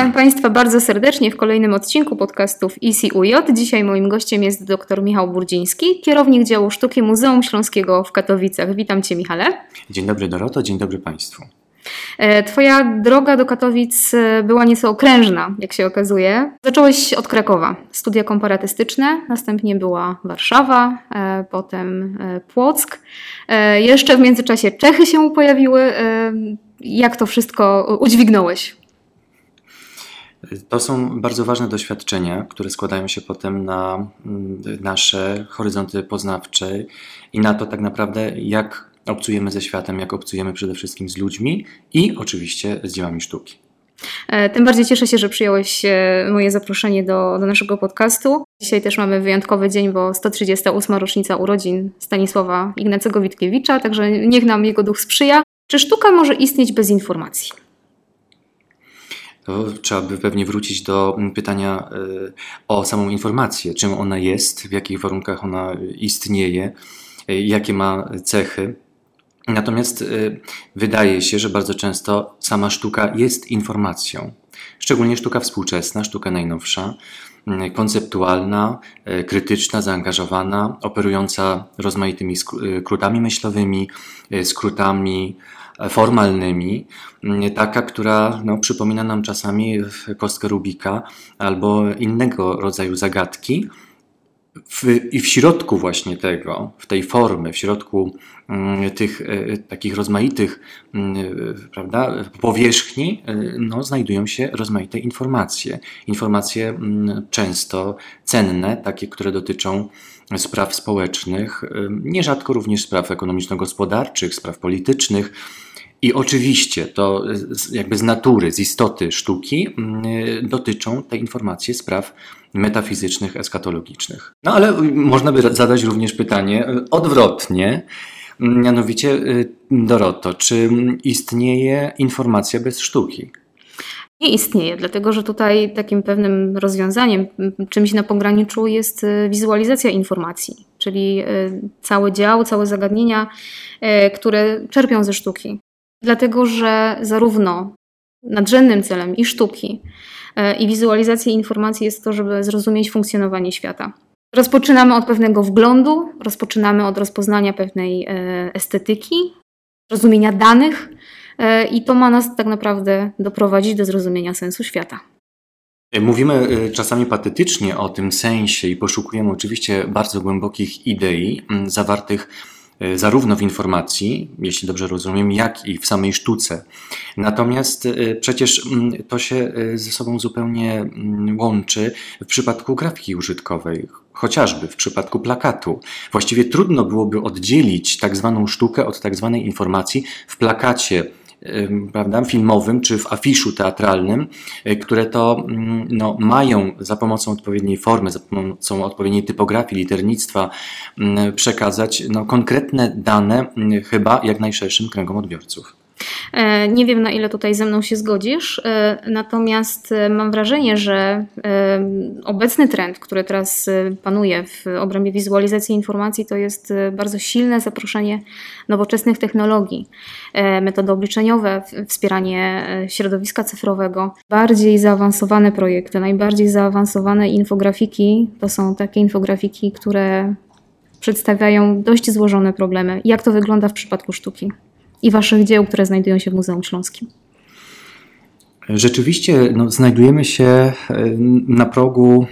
Witam Państwa bardzo serdecznie w kolejnym odcinku podcastów ECUJ. Dzisiaj moim gościem jest dr Michał Burdziński, kierownik działu sztuki Muzeum Śląskiego w Katowicach. Witam Cię Michale. Dzień dobry Doroto, dzień dobry Państwu. E, twoja droga do Katowic e, była nieco okrężna, jak się okazuje. Zacząłeś od Krakowa, studia komparatystyczne, następnie była Warszawa, e, potem Płock. Jeszcze w międzyczasie Czechy się pojawiły. Jak to wszystko udźwignąłeś? To są bardzo ważne doświadczenia, które składają się potem na mm, nasze horyzonty poznawcze i na to tak naprawdę, jak obcujemy ze światem, jak obcujemy przede wszystkim z ludźmi i oczywiście z dziełami sztuki. E, tym bardziej cieszę się, że przyjąłeś e, moje zaproszenie do, do naszego podcastu. Dzisiaj też mamy wyjątkowy dzień, bo 138. rocznica urodzin Stanisława Ignacego Witkiewicza, także niech nam jego duch sprzyja. Czy sztuka może istnieć bez informacji? To trzeba by pewnie wrócić do mm, pytania e, o samą informację, czym ona jest, w jakich warunkach ona istnieje, e, jakie ma cechy. Natomiast e, wydaje się, że bardzo często sama sztuka jest informacją, szczególnie sztuka współczesna, sztuka najnowsza, mm, konceptualna, krytyczna, zaangażowana, operująca rozmaitymi skrótami myślowymi, skrótami formalnymi, mm, taka, która no, przypomina nam czasami kostkę Rubika albo innego rodzaju zagadki. W, I w środku właśnie tego, w tej formy, w środku mm, tych e, takich rozmaitych mm, prawda, powierzchni, e, no, znajdują się rozmaite informacje. Informacje często cenne, takie, które dotyczą spraw społecznych, e, nierzadko również spraw ekonomiczno-gospodarczych, spraw politycznych, i oczywiście to jakby z natury, z istoty sztuki mm, dotyczą te informacje spraw metafizycznych, eskatologicznych. No ale można by zadać również pytanie odwrotnie, mianowicie y, Doroto, czy istnieje informacja bez sztuki? Nie istnieje, dlatego że tutaj takim pewnym rozwiązaniem, czymś na pograniczu jest y, wizualizacja informacji, czyli y, cały dział, całe zagadnienia, które czerpią ze sztuki. Dlatego, że zarówno nadrzędnym celem i sztuki, e, i wizualizacji informacji jest to, żeby zrozumieć funkcjonowanie świata. Rozpoczynamy od pewnego wglądu, rozpoczynamy od rozpoznania pewnej e, estetyki, rozumienia danych, e, i to ma nas tak naprawdę doprowadzić do zrozumienia sensu świata. Mówimy czasami patetycznie o tym sensie i poszukujemy oczywiście bardzo głębokich idei zawartych zarówno w informacji, jeśli dobrze rozumiem, jak i w samej sztuce. Natomiast e, przecież mm, to się e, ze sobą zupełnie mm, łączy w przypadku grafiki użytkowej, chociażby w przypadku plakatu. Właściwie trudno byłoby oddzielić tak zwaną sztukę od tak zwanej informacji w plakacie prawda, filmowym czy w afiszu teatralnym, e, które to mm, no, mają za pomocą odpowiedniej formy, za pomocą odpowiedniej typografii, liternictwa mm, przekazać no, konkretne dane mm, chyba jak najszerszym kręgom odbiorców. E, nie wiem, na ile tutaj ze mną się zgodzisz, e, natomiast e, mam wrażenie, że obecny trend, który teraz panuje w obrębie wizualizacji informacji, to jest bardzo silne zaproszenie nowoczesnych technologii, metody obliczeniowe, wspieranie środowiska cyfrowego. Bardziej zaawansowane projekty, najbardziej zaawansowane infografiki to są takie infografiki, które przedstawiają dość złożone problemy. Jak to wygląda w przypadku sztuki? I Waszych dzieł, które znajdują się w Muzeum Śląskim? Rzeczywiście no, znajdujemy się e, na progu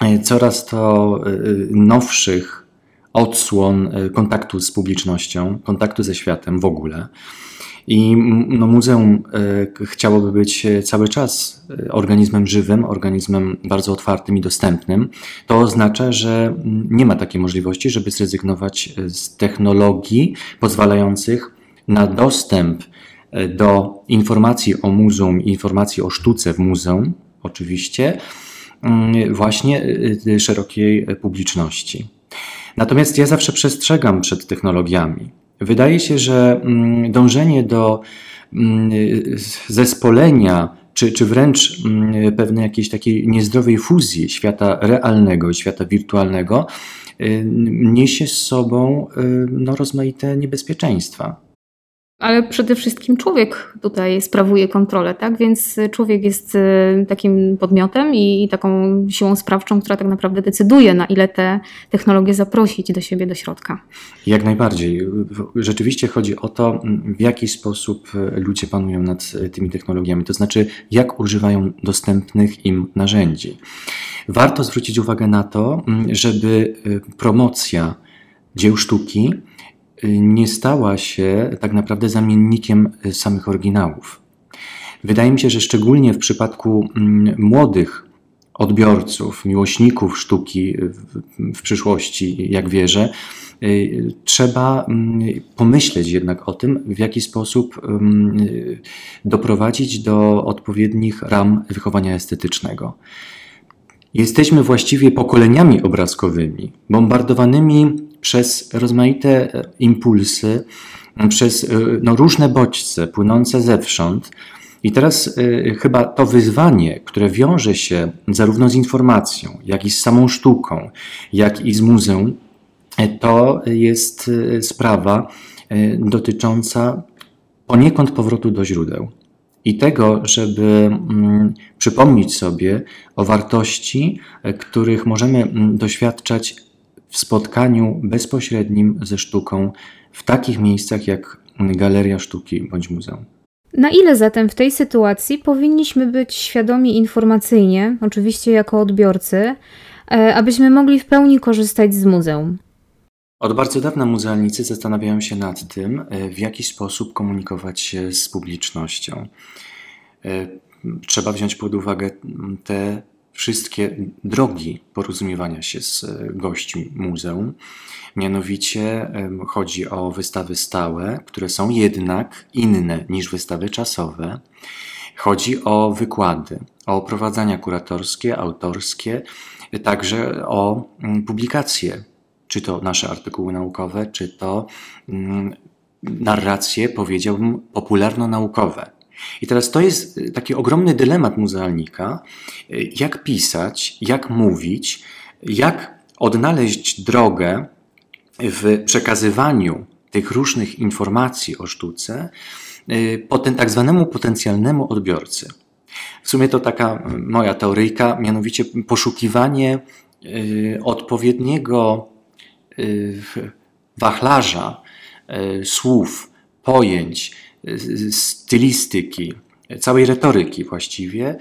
e, coraz to e, nowszych odsłon kontaktu z publicznością, kontaktu ze światem w ogóle. I no, muzeum chciałoby być cały czas organizmem żywym, organizmem bardzo otwartym i dostępnym. To oznacza, że nie ma takiej możliwości, żeby zrezygnować z technologii pozwalających na dostęp e, do informacji o muzeum, informacji o sztuce w muzeum, oczywiście, mm, właśnie e, e, szerokiej publiczności. Natomiast ja zawsze przestrzegam przed technologiami. Wydaje się, że mm, dążenie do mm, zespolenia, czy, czy wręcz pewnej jakiejś takiej niezdrowej fuzji świata realnego i świata wirtualnego niesie z sobą no, rozmaite niebezpieczeństwa. Ale przede wszystkim człowiek tutaj sprawuje kontrolę, tak? Więc człowiek jest y, takim podmiotem i, taką siłą sprawczą, która tak naprawdę decyduje, na ile te technologie zaprosić do siebie, do środka. Jak najbardziej. Rzeczywiście chodzi o to, w jaki sposób ludzie panują nad tymi technologiami, to znaczy, jak używają dostępnych im narzędzi. Warto zwrócić uwagę na to, żeby promocja dzieł sztuki nie stała się tak naprawdę zamiennikiem samych oryginałów. Wydaje mi się, że szczególnie w przypadku mm, młodych odbiorców, miłośników sztuki w, przyszłości, jak wierzę, y, trzeba mm, pomyśleć jednak o tym, w jaki sposób mm, doprowadzić do odpowiednich ram wychowania estetycznego. Jesteśmy właściwie pokoleniami obrazkowymi, bombardowanymi przez rozmaite e, impulsy, przez e, no, różne bodźce płynące zewsząd. I teraz y, chyba to wyzwanie, które wiąże się zarówno z informacją, jak i z samą sztuką, jak i z muzeum, to jest sprawa dotycząca poniekąd powrotu do źródeł i tego, żeby mm, przypomnieć sobie o wartości, których możemy mm, doświadczać w spotkaniu bezpośrednim ze sztuką w takich miejscach jak galeria sztuki bądź muzeum. Na ile zatem w tej sytuacji powinniśmy być świadomi informacyjnie, oczywiście jako odbiorcy, e, abyśmy mogli w pełni korzystać z muzeum? Od bardzo dawna muzealnicy zastanawiają się nad tym, e, w jaki sposób komunikować się z publicznością. E, trzeba wziąć pod uwagę te wszystkie drogi porozumiewania się z gośćmi muzeum. Mianowicie chodzi o wystawy stałe, które są jednak inne niż wystawy czasowe. Chodzi o wykłady, o oprowadzania kuratorskie, autorskie, także o publikacje, czy to nasze artykuły naukowe, czy to narracje, powiedziałbym, popularno-naukowe. I teraz to jest y, taki ogromny dylemat muzealnika, y, jak pisać, jak mówić, jak odnaleźć drogę w przekazywaniu tych różnych informacji o sztuce y, po ten tak zwanemu potencjalnemu odbiorcy. W sumie to taka moja teoryjka, mianowicie poszukiwanie odpowiedniego wachlarza słów, pojęć, stylistyki, całej retoryki właściwie,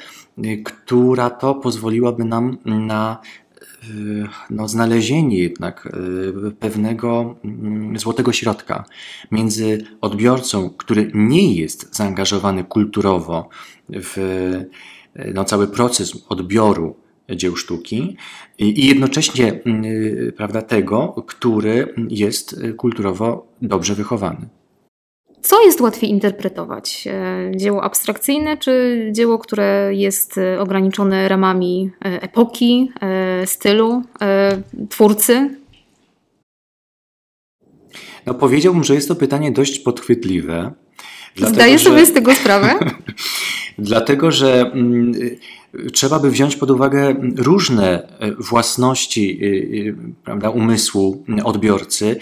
która to pozwoliłaby nam na e, no, znalezienie jednak e, pewnego mm, złotego środka między odbiorcą, który nie jest zaangażowany kulturowo w e, no, cały proces odbioru dzieł sztuki i jednocześnie mm, prawda, tego, który jest kulturowo dobrze wychowany. Co jest łatwiej interpretować? E, dzieło abstrakcyjne, czy dzieło, które jest e, ograniczone ramami e, epoki, stylu, twórcy? No, powiedziałbym, że jest to pytanie dość podchwytliwe. Zdaję sobie że... z tego sprawę. dlatego, że mm, trzeba by wziąć pod uwagę różne e, własności e, e, prawda, umysłu odbiorcy,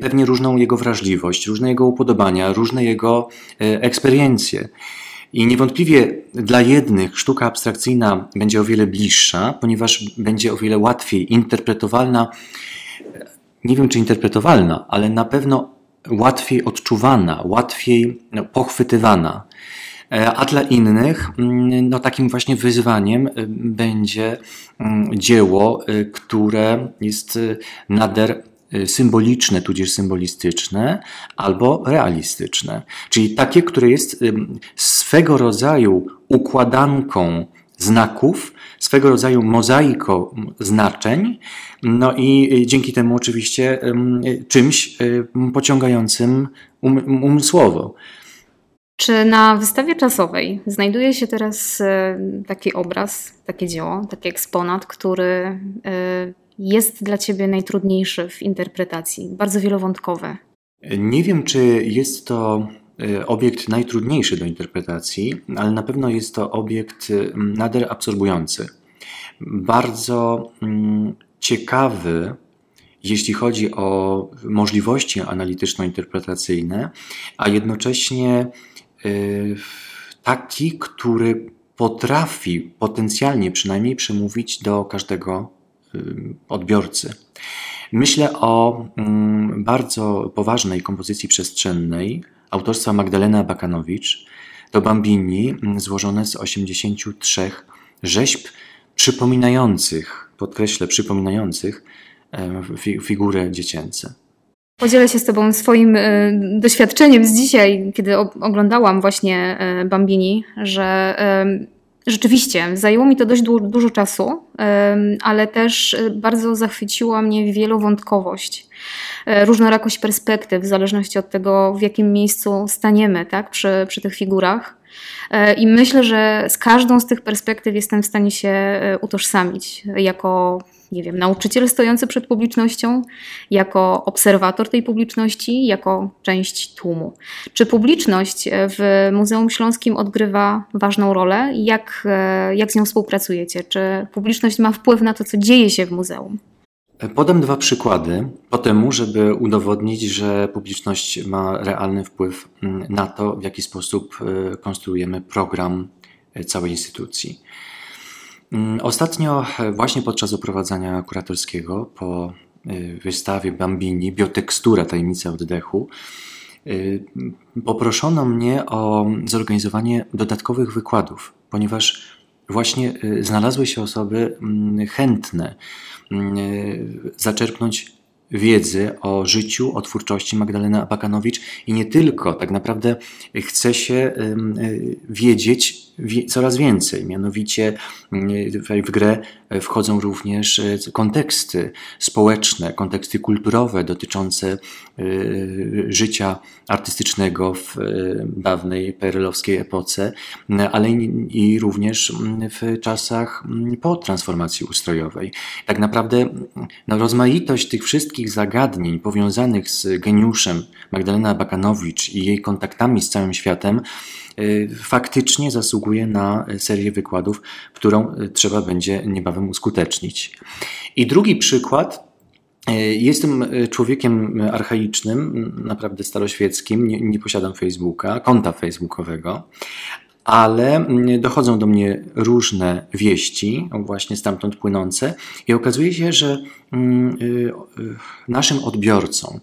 pewnie różną jego wrażliwość, różne jego upodobania, różne jego eksperiencje. I niewątpliwie dla jednych sztuka abstrakcyjna będzie o wiele bliższa, ponieważ będzie o wiele łatwiej interpretowalna, nie wiem czy interpretowalna, ale na pewno łatwiej odczuwana, łatwiej no, pochwytywana. A dla innych mm, no, takim właśnie wyzwaniem y, będzie mm, dzieło, y, które jest y, nader symboliczne, tudzież symbolistyczne, albo realistyczne. Czyli takie, które jest swego rodzaju układanką znaków, swego rodzaju mozaiką znaczeń, no i dzięki temu oczywiście czymś pociągającym um, umysłowo. Czy na wystawie czasowej znajduje się teraz e, taki obraz, takie dzieło, taki eksponat, który e, jest dla Ciebie najtrudniejszy w interpretacji, bardzo wielowątkowy? Nie wiem, czy jest to e, obiekt najtrudniejszy do interpretacji, ale na pewno jest to obiekt nader absorbujący. Bardzo ciekawy jeśli chodzi o możliwości analityczno-interpretacyjne, a jednocześnie taki, który potrafi potencjalnie przynajmniej przemówić do każdego odbiorcy. Myślę o mm, bardzo poważnej kompozycji przestrzennej autorstwa Magdalena Bakanowicz. To Bambini mm, złożone z 83 rzeźb przypominających, podkreślę, przypominających figury dziecięce. Podzielę się z Tobą swoim e, doświadczeniem z dzisiaj, kiedy oglądałam właśnie e, Bambini, że Rzeczywiście, zajęło mi to dość du dużo czasu, ale też bardzo zachwyciła mnie wielowątkowość, e, różnorakość perspektyw, w zależności od tego, w jakim miejscu staniemy tak, przy, przy tych figurach. E, I myślę, że z każdą z tych perspektyw jestem w stanie się e, utożsamić jako nie wiem, nauczyciel stojący przed publicznością, jako obserwator tej publiczności, jako część tłumu. Czy publiczność w Muzeum Śląskim odgrywa ważną rolę? Jak, jak z nią współpracujecie? Czy publiczność ma wpływ na to, co dzieje się w muzeum? Podam dwa przykłady po temu, żeby udowodnić, że publiczność ma realny wpływ mm, na to, w jaki sposób e, konstruujemy program e, całej instytucji. Mm, ostatnio, e, właśnie podczas oprowadzania kuratorskiego po e, wystawie Bambini, Biotekstura Tajemnica Oddechu, e, poproszono mnie o zorganizowanie dodatkowych wykładów, ponieważ właśnie znalazły się osoby mm, chętne mm, zaczerpnąć wiedzy o życiu, o twórczości Magdaleny Abakanowicz i nie tylko, tak naprawdę chce się wiedzieć coraz więcej. Mianowicie w grę wchodzą również e, konteksty społeczne, konteksty kulturowe dotyczące e, życia artystycznego w e, dawnej perelowskiej epoce, ale i również w czasach po transformacji ustrojowej. Tak naprawdę no, rozmaitość tych wszystkich zagadnień powiązanych z geniuszem Magdalena Bakanowicz i jej kontaktami z całym światem Y, faktycznie zasługuje na serię wykładów, którą y, trzeba będzie niebawem uskutecznić. I drugi przykład y, Jestem człowiekiem archaicznym, naprawdę staroświeckim, nie, nie, posiadam Facebooka, konta facebookowego, ale mm, dochodzą do mnie różne wieści, właśnie stamtąd płynące, i okazuje się, że mm, naszym odbiorcom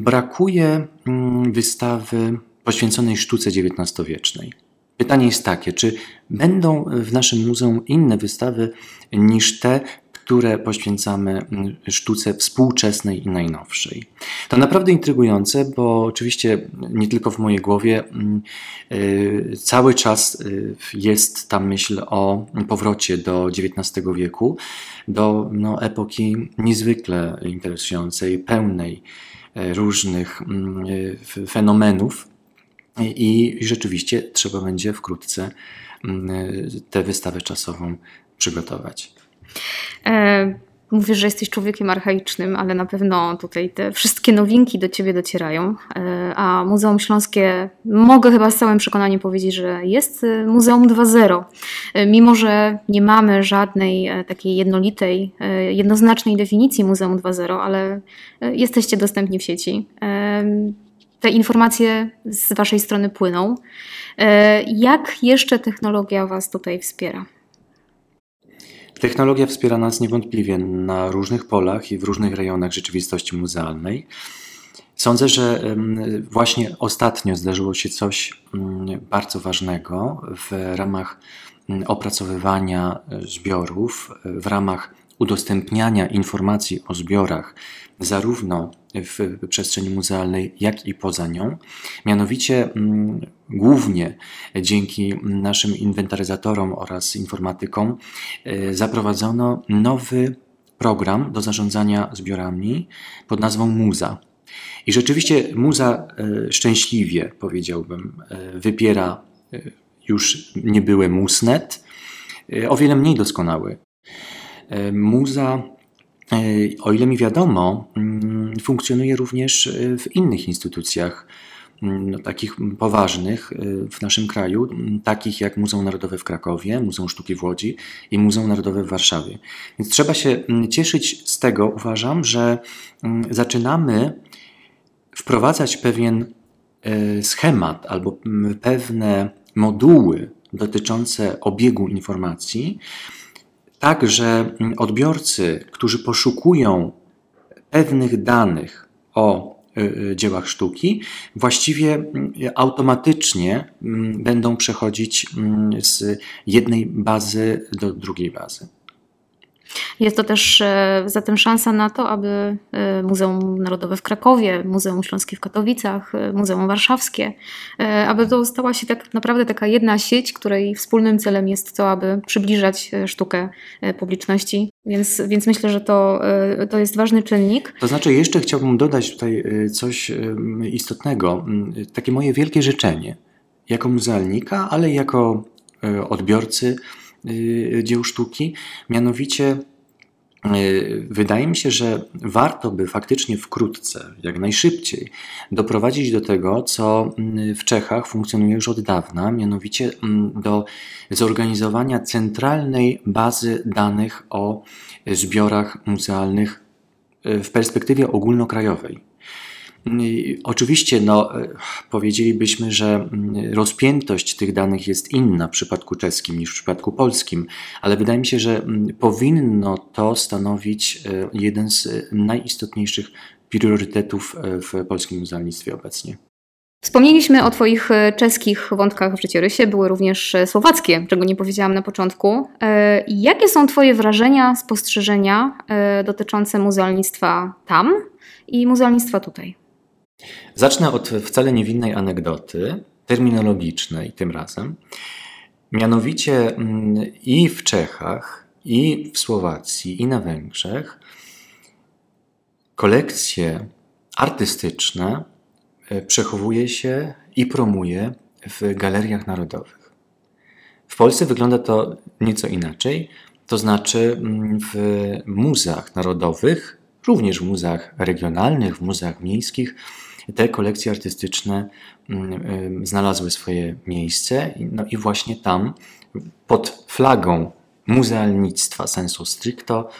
brakuje mm, wystawy poświęconej sztuce XIX-wiecznej. Pytanie jest takie, czy będą w naszym muzeum inne wystawy niż te, które poświęcamy sztuce współczesnej i najnowszej. To naprawdę intrygujące, bo oczywiście nie tylko w mojej głowie y, cały czas y, jest ta myśl o powrocie do XIX wieku, do no, epoki niezwykle interesującej, pełnej y, różnych fenomenów i rzeczywiście trzeba będzie wkrótce mm, tę wystawę czasową przygotować. E, mówisz, że jesteś człowiekiem archaicznym, ale na pewno tutaj te wszystkie nowinki do ciebie docierają. E, a Muzeum Śląskie, mogę chyba z całym przekonaniem powiedzieć, że jest e, Muzeum 2.0. Mimo, że nie mamy żadnej takiej jednolitej, jednoznacznej definicji Muzeum 2.0, ale jesteście dostępni w sieci te informacje z Waszej strony płyną. Jak jeszcze technologia Was tutaj wspiera? Technologia wspiera nas niewątpliwie na różnych polach i w różnych rejonach rzeczywistości muzealnej. Sądzę, że właśnie ostatnio zdarzyło się coś mm, bardzo ważnego w ramach mm, opracowywania zbiorów, w ramach udostępniania informacji o zbiorach zarówno w przestrzeni muzealnej, jak i poza nią. Mianowicie mm, głównie dzięki naszym inwentaryzatorom oraz informatykom e, zaprowadzono nowy program do zarządzania zbiorami pod nazwą Muza. I rzeczywiście Muza e, szczęśliwie, powiedziałbym, e, wypiera już niebyły Musnet, o wiele mniej doskonały. Muza o ile mi wiadomo, mm, funkcjonuje również e, w innych instytucjach no, takich poważnych w naszym kraju, takich jak Muzeum Narodowe w Krakowie, Muzeum Sztuki w Łodzi i Muzeum Narodowe w Warszawie. Więc trzeba się cieszyć z tego, uważam, że zaczynamy wprowadzać pewien schemat albo pewne moduły dotyczące obiegu informacji, tak że odbiorcy, którzy poszukują pewnych danych o y, y, dziełach sztuki, właściwie mm, automatycznie mm, będą przechodzić mm, z jednej bazy do drugiej bazy. Jest to też e, zatem szansa na to, aby e, Muzeum Narodowe w Krakowie, Muzeum Śląskie w Katowicach, e, Muzeum Warszawskie, aby to stała się tak naprawdę taka jedna sieć, której wspólnym celem jest to, aby przybliżać sztukę publiczności. Więc, więc myślę, że to, to jest ważny czynnik. To znaczy, jeszcze chciałbym dodać tutaj coś istotnego. Takie moje wielkie życzenie, jako muzealnika, ale jako odbiorcy dzieł sztuki, mianowicie Y, wydaje mi się, że warto by faktycznie wkrótce, jak najszybciej, doprowadzić do tego, co mm, w Czechach funkcjonuje już od dawna, mianowicie mm, do zorganizowania centralnej bazy danych o zbiorach muzealnych y, w perspektywie ogólnokrajowej. Oczywiście, no, e, powiedzielibyśmy, że mm, rozpiętość tych danych jest inna w przypadku czeskim niż w przypadku polskim, ale wydaje mi się, że mm, powinno to stanowić e, jeden z e, najistotniejszych priorytetów w polskim muzealnictwie obecnie. Wspomnieliśmy o Twoich czeskich wątkach w życiorysie, były również słowackie, czego nie powiedziałam na początku. Jakie są Twoje wrażenia, spostrzeżenia dotyczące muzealnictwa tam i muzealnictwa tutaj? Zacznę od wcale niewinnej anegdoty, terminologicznej tym razem. Mianowicie mm, i w Czechach, i w Słowacji, i na Węgrzech kolekcje artystyczne e, przechowuje się i promuje w galeriach narodowych. W Polsce wygląda to nieco inaczej, to znaczy mm, w muzeach narodowych, również w muzeach regionalnych, w muzeach miejskich, te kolekcje artystyczne mm, znalazły swoje miejsce. No i właśnie tam, pod flagą muzealnictwa sensu stricto,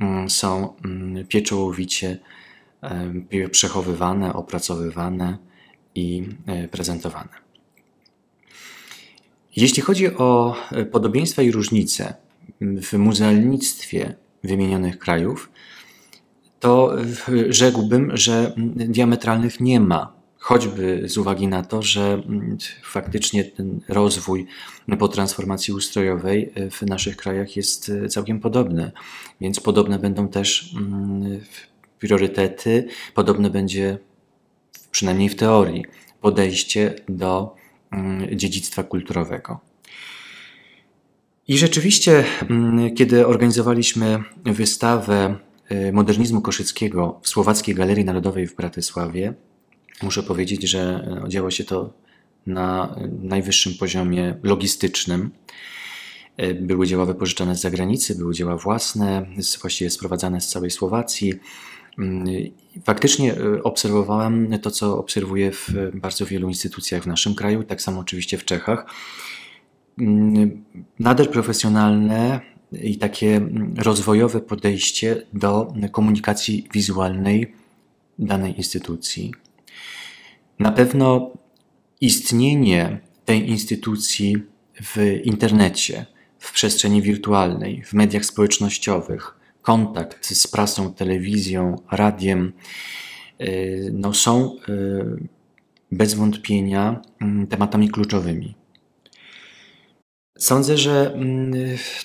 mm, są mm, pieczołowicie przechowywane, opracowywane i e, prezentowane. Jeśli chodzi o e, podobieństwa i różnice w muzealnictwie wymienionych krajów, to rzekłbym, że diametralnych nie ma. Choćby z uwagi na to, że faktycznie ten rozwój po transformacji ustrojowej w naszych krajach jest całkiem podobny, więc podobne będą też mm, priorytety, podobne będzie przynajmniej w teorii podejście do mm, dziedzictwa kulturowego. I rzeczywiście, mm, kiedy organizowaliśmy wystawę modernizmu koszyckiego w Słowackiej Galerii Narodowej w Bratysławie. Muszę powiedzieć, że y, działo się to na najwyższym poziomie logistycznym. Y, były dzieła wypożyczane z zagranicy, były dzieła własne, właściwie sprowadzane z całej Słowacji. Faktycznie obserwowałem to, co obserwuję w bardzo wielu instytucjach w naszym kraju, tak samo oczywiście w Czechach. Nader profesjonalne, i takie rozwojowe podejście do komunikacji wizualnej danej instytucji. Na pewno istnienie tej instytucji w internecie, w przestrzeni wirtualnej, w mediach społecznościowych, kontakt z prasą, telewizją, radiem, y, no są y, bez wątpienia mm, tematami kluczowymi. Sądzę, że mm,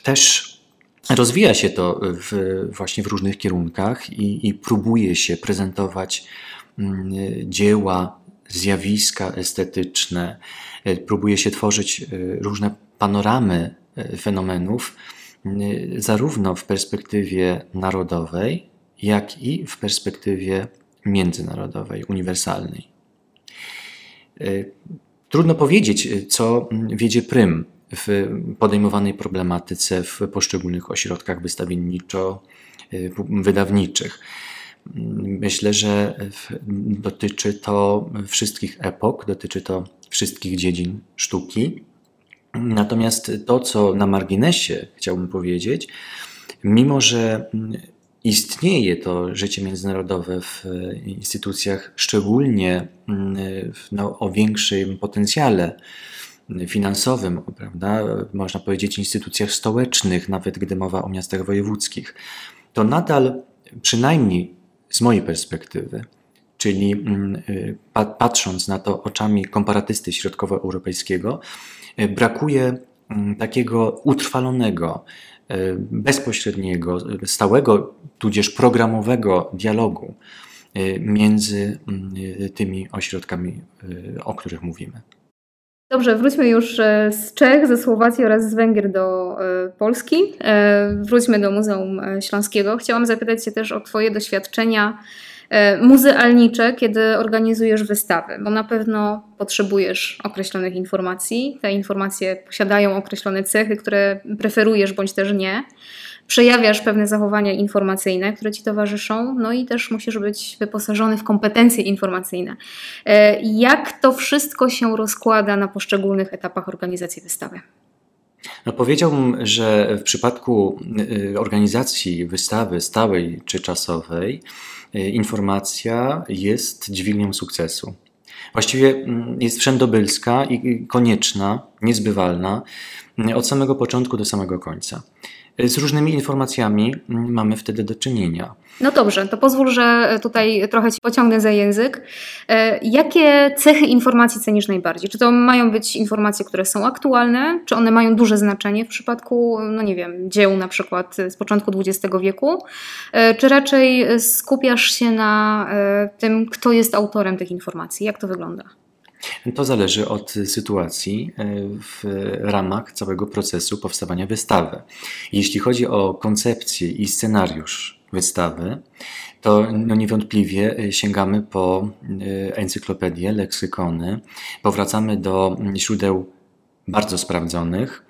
też Rozwija się to w, właśnie w różnych kierunkach i, i próbuje się prezentować mm, dzieła, zjawiska estetyczne, e, próbuje się tworzyć e, różne panoramy e, fenomenów, zarówno w perspektywie narodowej, jak i w perspektywie międzynarodowej, uniwersalnej. Trudno powiedzieć, co wiedzie prym w podejmowanej problematyce w poszczególnych ośrodkach wystawienniczo-wydawniczych. Myślę, że dotyczy to wszystkich epok, dotyczy to wszystkich dziedzin sztuki. Natomiast to, co na marginesie chciałbym powiedzieć, mimo że istnieje to życie międzynarodowe w instytucjach, szczególnie no, o większym potencjale finansowym, prawda? można powiedzieć instytucjach stołecznych, nawet gdy mowa o miastach wojewódzkich, to nadal, przynajmniej z mojej perspektywy, czyli y, patrząc na to oczami komparatysty środkowoeuropejskiego, y, brakuje takiego utrwalonego, y, bezpośredniego, stałego, tudzież programowego dialogu między tymi ośrodkami, o których mówimy. Dobrze, wróćmy już e, z Czech, ze Słowacji oraz z Węgier do e, Polski. E, wróćmy do Muzeum Śląskiego. Chciałam zapytać Cię też o Twoje doświadczenia muzealnicze, kiedy organizujesz wystawy, bo na pewno potrzebujesz określonych informacji. Te informacje posiadają określone cechy, które preferujesz bądź też nie przejawiasz pewne zachowania informacyjne, które ci towarzyszą, no i też musisz być wyposażony w kompetencje informacyjne. E, jak to wszystko się rozkłada na poszczególnych etapach organizacji wystawy? No powiedziałbym, że w przypadku y, organizacji wystawy stałej czy czasowej, y, informacja jest dźwignią sukcesu. Właściwie mm, jest wszędobylska i konieczna, niezbywalna y, od samego początku do samego końca. Z różnymi informacjami mamy wtedy do czynienia. No dobrze, to pozwól, że tutaj trochę Ci pociągnę za język. E, jakie cechy informacji cenisz najbardziej? Czy to mają być informacje, które są aktualne? Czy one mają duże znaczenie w przypadku, no nie wiem, dzieł na przykład z początku XX wieku? E, czy raczej skupiasz się na e, tym, kto jest autorem tych informacji? Jak to wygląda? To zależy od sytuacji e, w ramach całego procesu powstawania wystawy. Jeśli chodzi o koncepcję i scenariusz wystawy, to no niewątpliwie e, sięgamy po e, encyklopedię, leksykony, powracamy do źródeł bardzo sprawdzonych,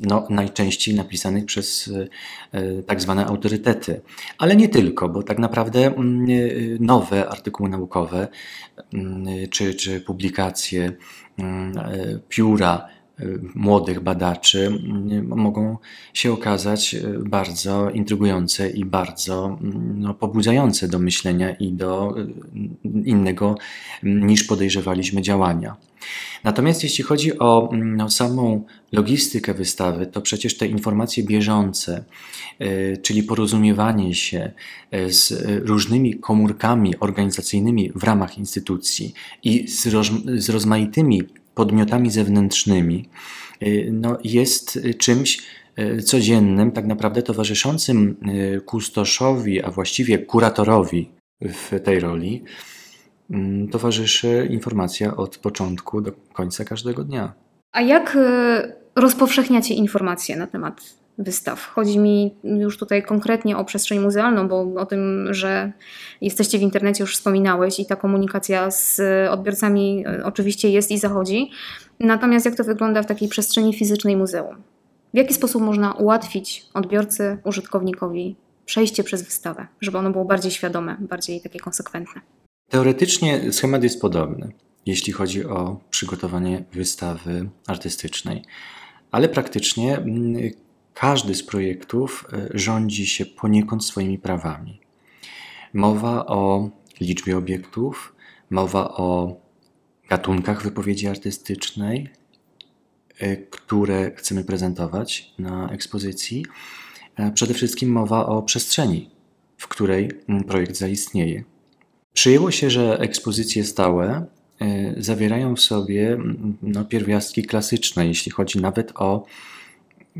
no, najczęściej napisanych przez e, tak zwane autorytety. Ale nie tylko, bo tak naprawdę mm, e, nowe artykuły naukowe mm, czy, czy publikacje, e, pióra młodych badaczy mogą się okazać bardzo intrygujące i bardzo no, pobudzające do myślenia i do innego niż podejrzewaliśmy działania. Natomiast jeśli chodzi o mm, no, samą logistykę wystawy, to przecież te informacje bieżące, e, czyli porozumiewanie się e, z różnymi komórkami organizacyjnymi w ramach instytucji i z, roz, z rozmaitymi podmiotami zewnętrznymi, e, no, jest czymś codziennym, tak naprawdę towarzyszącym kustoszowi, a właściwie kuratorowi w tej roli, Mm, towarzyszy informacja od początku do końca każdego dnia. A jak rozpowszechniacie informacje na temat wystaw? Chodzi mi już tutaj konkretnie o przestrzeń muzealną, bo o tym, że jesteście w internecie już wspominałeś i ta komunikacja z odbiorcami e, oczywiście jest i zachodzi. Natomiast jak to wygląda w takiej przestrzeni fizycznej muzeum? W jaki sposób można ułatwić odbiorcy, użytkownikowi przejście przez wystawę, żeby ono było bardziej świadome, bardziej takie konsekwentne? Teoretycznie schemat jest podobny, jeśli chodzi o przygotowanie wystawy artystycznej, ale praktycznie mm, każdy z projektów e, rządzi się poniekąd swoimi prawami. Mowa o liczbie obiektów, mowa o gatunkach wypowiedzi artystycznej, e, które chcemy prezentować na ekspozycji. E, przede wszystkim mowa o przestrzeni, w której projekt zaistnieje. Przyjęło się, że ekspozycje stałe zawierają w sobie no, pierwiastki klasyczne, jeśli chodzi nawet o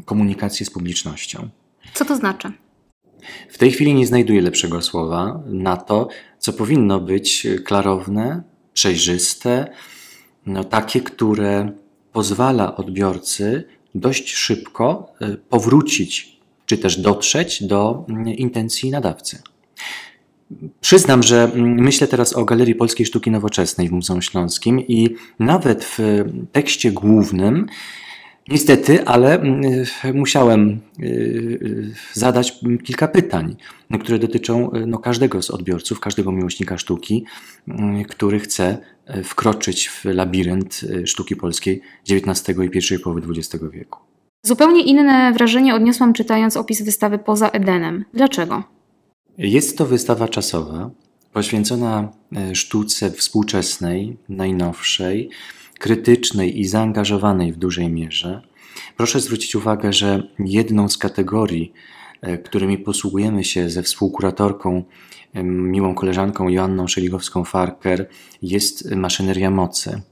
komunikację z publicznością. Co to znaczy? W tej chwili nie znajduję lepszego słowa na to, co powinno być klarowne, przejrzyste, no, takie, które pozwala odbiorcy dość szybko e, powrócić, czy też dotrzeć do intencji nadawcy. Przyznam, że mm, myślę teraz o Galerii Polskiej Sztuki Nowoczesnej w Muzeum Śląskim i nawet w tekście głównym Niestety, ale musiałem zadać kilka pytań, które dotyczą no, każdego z odbiorców, każdego miłośnika sztuki, który chce wkroczyć w labirynt sztuki polskiej XIX i pierwszej połowy XX wieku. Zupełnie inne wrażenie odniosłam czytając opis wystawy Poza Edenem. Dlaczego? Jest to wystawa czasowa, poświęcona e, sztuce współczesnej, najnowszej, krytycznej i zaangażowanej w dużej mierze. Proszę zwrócić uwagę, że jedną z kategorii, e, którymi posługujemy się ze współkuratorką, e, miłą koleżanką Joanną Szeligowską-Farker, jest maszyneria mocy.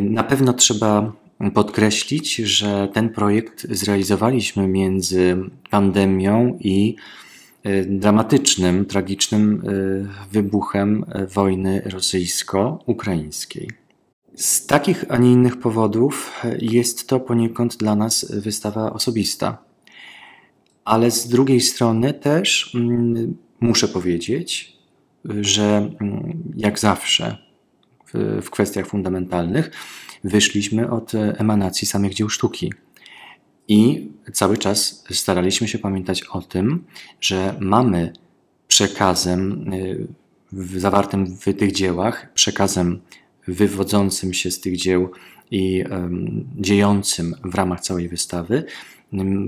Na pewno trzeba podkreślić, że ten projekt zrealizowaliśmy między pandemią i e, dramatycznym, tragicznym e, wybuchem wojny rosyjsko-ukraińskiej. Z takich, a nie innych powodów jest to poniekąd dla nas wystawa osobista. Ale z drugiej strony też mm, muszę powiedzieć, że mm, jak zawsze w, kwestiach fundamentalnych wyszliśmy od emanacji samych dzieł sztuki. I cały czas staraliśmy się pamiętać o tym, że mamy przekazem y, zawartym w tych dziełach, przekazem wywodzącym się z tych dzieł i dziejącym w ramach całej wystawy,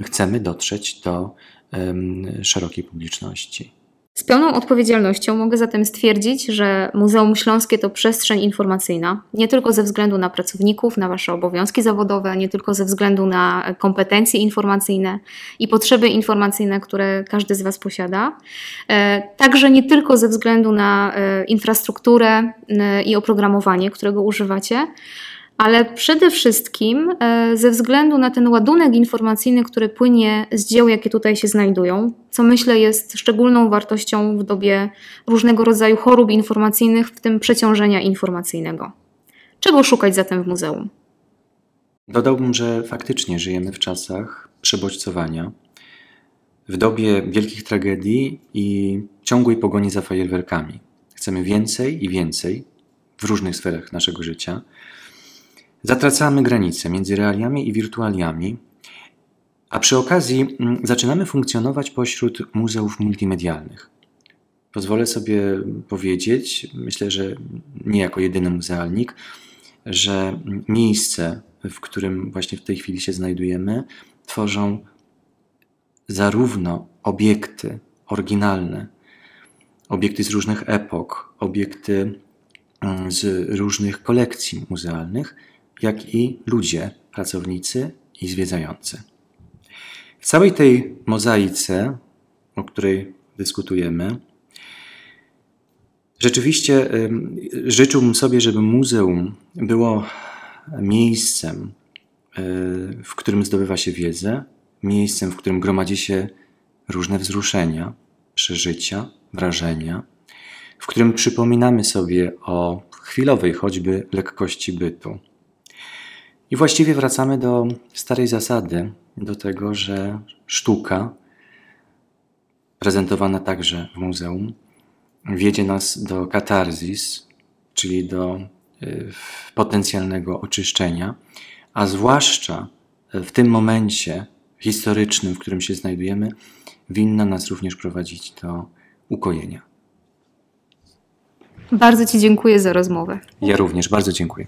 chcemy dotrzeć do szerokiej publiczności. Z pełną odpowiedzialnością mogę zatem stwierdzić, że Muzeum Śląskie to przestrzeń informacyjna, nie tylko ze względu na pracowników, na Wasze obowiązki zawodowe, nie tylko ze względu na kompetencje informacyjne i potrzeby informacyjne, które każdy z Was posiada, e, także nie tylko ze względu na e, infrastrukturę e, i oprogramowanie, którego używacie, ale przede wszystkim e, ze względu na ten ładunek informacyjny, który płynie z dzieł, jakie tutaj się znajdują, co myślę jest szczególną wartością w dobie różnego rodzaju chorób informacyjnych, w tym przeciążenia informacyjnego. Czego szukać zatem w muzeum? Dodałbym, że faktycznie żyjemy w czasach przebodźcowania, w dobie wielkich tragedii i ciągłej pogoni za fajerwerkami. Chcemy więcej i więcej w różnych sferach naszego życia Zatracamy granice między realiami i wirtualiami, a przy okazji mm, zaczynamy funkcjonować pośród muzeów multimedialnych. Pozwolę sobie powiedzieć, myślę, że nie jako jedyny muzealnik, że miejsce, w którym właśnie w tej chwili się znajdujemy, tworzą zarówno obiekty oryginalne, obiekty z różnych epok, obiekty mm, z różnych kolekcji muzealnych, jak i ludzie, pracownicy i zwiedzający. W całej tej mozaice, o której dyskutujemy, rzeczywiście życzyłbym sobie, żeby muzeum było miejscem, e, w którym zdobywa się wiedzę, miejscem, w którym gromadzi się różne wzruszenia, przeżycia, wrażenia, w którym przypominamy sobie o chwilowej choćby lekkości bytu, i właściwie wracamy do starej zasady, do tego, że sztuka, prezentowana także w muzeum, wiedzie nas do katarzis, czyli do y, potencjalnego oczyszczenia, a zwłaszcza w tym momencie historycznym, w którym się znajdujemy, winna nas również prowadzić do ukojenia. Bardzo Ci dziękuję za rozmowę. Ja również bardzo dziękuję.